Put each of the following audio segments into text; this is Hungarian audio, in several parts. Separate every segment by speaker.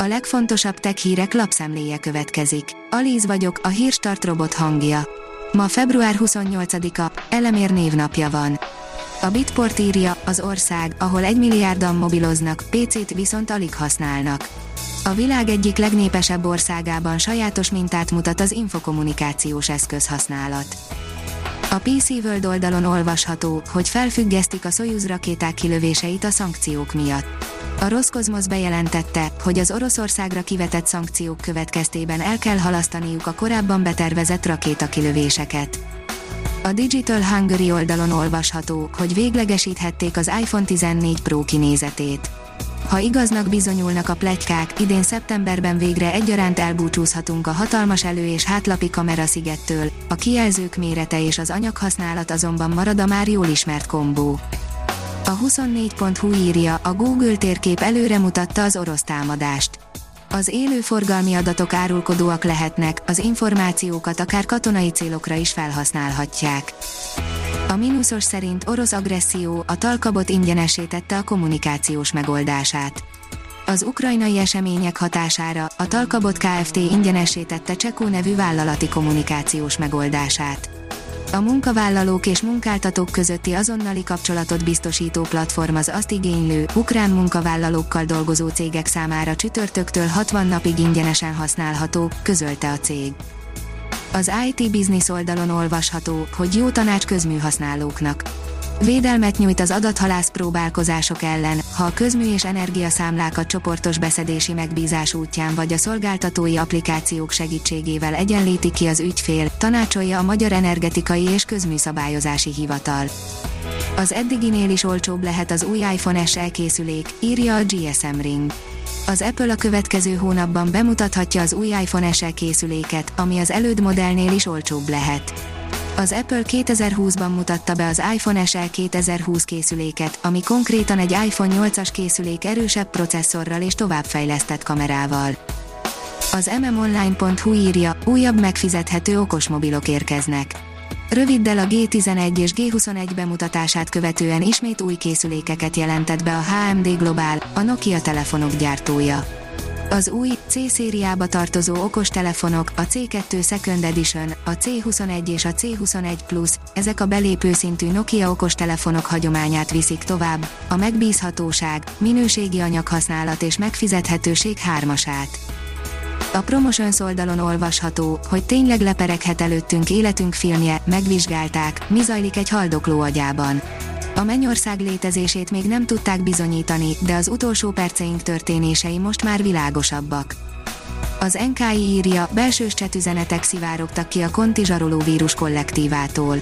Speaker 1: A legfontosabb tech hírek lapszemléje következik. Alíz vagyok, a hírstart robot hangja. Ma február 28-a, Elemér névnapja van. A Bitport írja, az ország, ahol egy milliárdan mobiloznak, PC-t viszont alig használnak. A világ egyik legnépesebb országában sajátos mintát mutat az infokommunikációs eszközhasználat. A PC World oldalon olvasható, hogy felfüggesztik a Soyuz rakéták kilövéseit a szankciók miatt. A Roszkozmosz bejelentette, hogy az Oroszországra kivetett szankciók következtében el kell halasztaniuk a korábban betervezett rakétakilövéseket. A Digital Hungary oldalon olvasható, hogy véglegesíthették az iPhone 14 Pro kinézetét. Ha igaznak bizonyulnak a plegykák, idén szeptemberben végre egyaránt elbúcsúzhatunk a hatalmas elő- és hátlapi kameraszigettől, a kijelzők mérete és az anyaghasználat azonban marad a már jól ismert kombó. A 24.hu írja, a Google térkép előre mutatta az orosz támadást. Az élő forgalmi adatok árulkodóak lehetnek, az információkat akár katonai célokra is felhasználhatják. A mínuszos szerint orosz agresszió a talkabot ingyenesítette a kommunikációs megoldását. Az ukrajnai események hatására a Talkabot Kft. ingyenesítette Csekó nevű vállalati kommunikációs megoldását. A munkavállalók és munkáltatók közötti azonnali kapcsolatot biztosító platform az azt igénylő, ukrán munkavállalókkal dolgozó cégek számára csütörtöktől 60 napig ingyenesen használható, közölte a cég. Az IT Business oldalon olvasható, hogy jó tanács közműhasználóknak. Védelmet nyújt az adathalász próbálkozások ellen, ha a közmű és energiaszámlákat csoportos beszedési megbízás útján vagy a szolgáltatói applikációk segítségével egyenlíti ki az ügyfél, tanácsolja a Magyar Energetikai és Közműszabályozási Hivatal. Az eddiginél is olcsóbb lehet az új iPhone SE készülék, írja a GSM Ring az Apple a következő hónapban bemutathatja az új iPhone SE készüléket, ami az előd modellnél is olcsóbb lehet. Az Apple 2020-ban mutatta be az iPhone SE 2020 készüléket, ami konkrétan egy iPhone 8-as készülék erősebb processzorral és továbbfejlesztett kamerával. Az mmonline.hu írja, újabb megfizethető okosmobilok érkeznek. Röviddel a G11 és G21 bemutatását követően ismét új készülékeket jelentett be a HMD Global, a Nokia telefonok gyártója. Az új, C-szériába tartozó okos telefonok, a C2 Second Edition, a C21 és a C21 Plus, ezek a belépő szintű Nokia okos telefonok hagyományát viszik tovább, a megbízhatóság, minőségi anyaghasználat és megfizethetőség hármasát. A Promotions oldalon olvasható, hogy tényleg lepereghet előttünk életünk filmje, megvizsgálták, mi zajlik egy haldokló agyában. A mennyország létezését még nem tudták bizonyítani, de az utolsó perceink történései most már világosabbak. Az NKI írja, belsős csetüzenetek szivárogtak ki a Conti zsaroló vírus kollektívától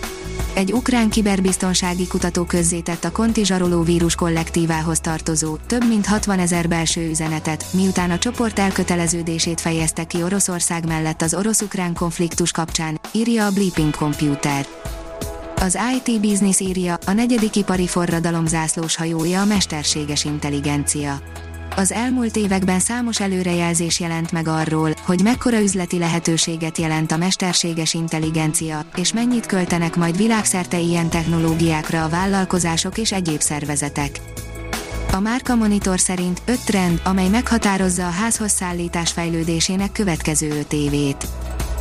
Speaker 1: egy ukrán kiberbiztonsági kutató közzétett a Conti zsaroló vírus kollektívához tartozó, több mint 60 ezer belső üzenetet, miután a csoport elköteleződését fejezte ki Oroszország mellett az orosz-ukrán konfliktus kapcsán, írja a Bleeping Computer. Az IT Business írja, a negyedik ipari forradalom zászlós hajója a mesterséges intelligencia az elmúlt években számos előrejelzés jelent meg arról, hogy mekkora üzleti lehetőséget jelent a mesterséges intelligencia, és mennyit költenek majd világszerte ilyen technológiákra a vállalkozások és egyéb szervezetek. A Márka Monitor szerint öt trend, amely meghatározza a házhoz szállítás fejlődésének következő öt évét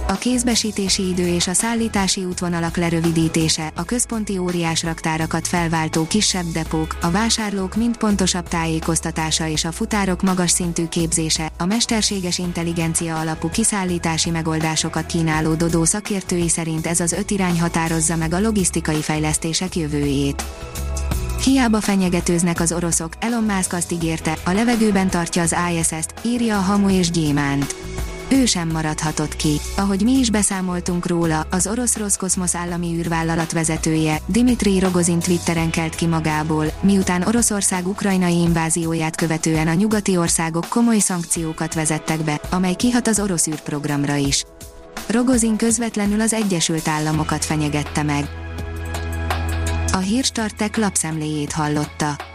Speaker 1: a kézbesítési idő és a szállítási útvonalak lerövidítése, a központi óriás raktárakat felváltó kisebb depók, a vásárlók mind pontosabb tájékoztatása és a futárok magas szintű képzése, a mesterséges intelligencia alapú kiszállítási megoldásokat kínáló Dodó szakértői szerint ez az öt irány határozza meg a logisztikai fejlesztések jövőjét. Hiába fenyegetőznek az oroszok, Elon Musk azt ígérte, a levegőben tartja az ISS-t, írja a Hamu és Gyémánt ő sem maradhatott ki. Ahogy mi is beszámoltunk róla, az orosz Roszkoszmosz állami űrvállalat vezetője, Dimitri Rogozin Twitteren kelt ki magából, miután Oroszország ukrajnai invázióját követően a nyugati országok komoly szankciókat vezettek be, amely kihat az orosz űrprogramra is. Rogozin közvetlenül az Egyesült Államokat fenyegette meg. A hírstartek lapszemléjét hallotta.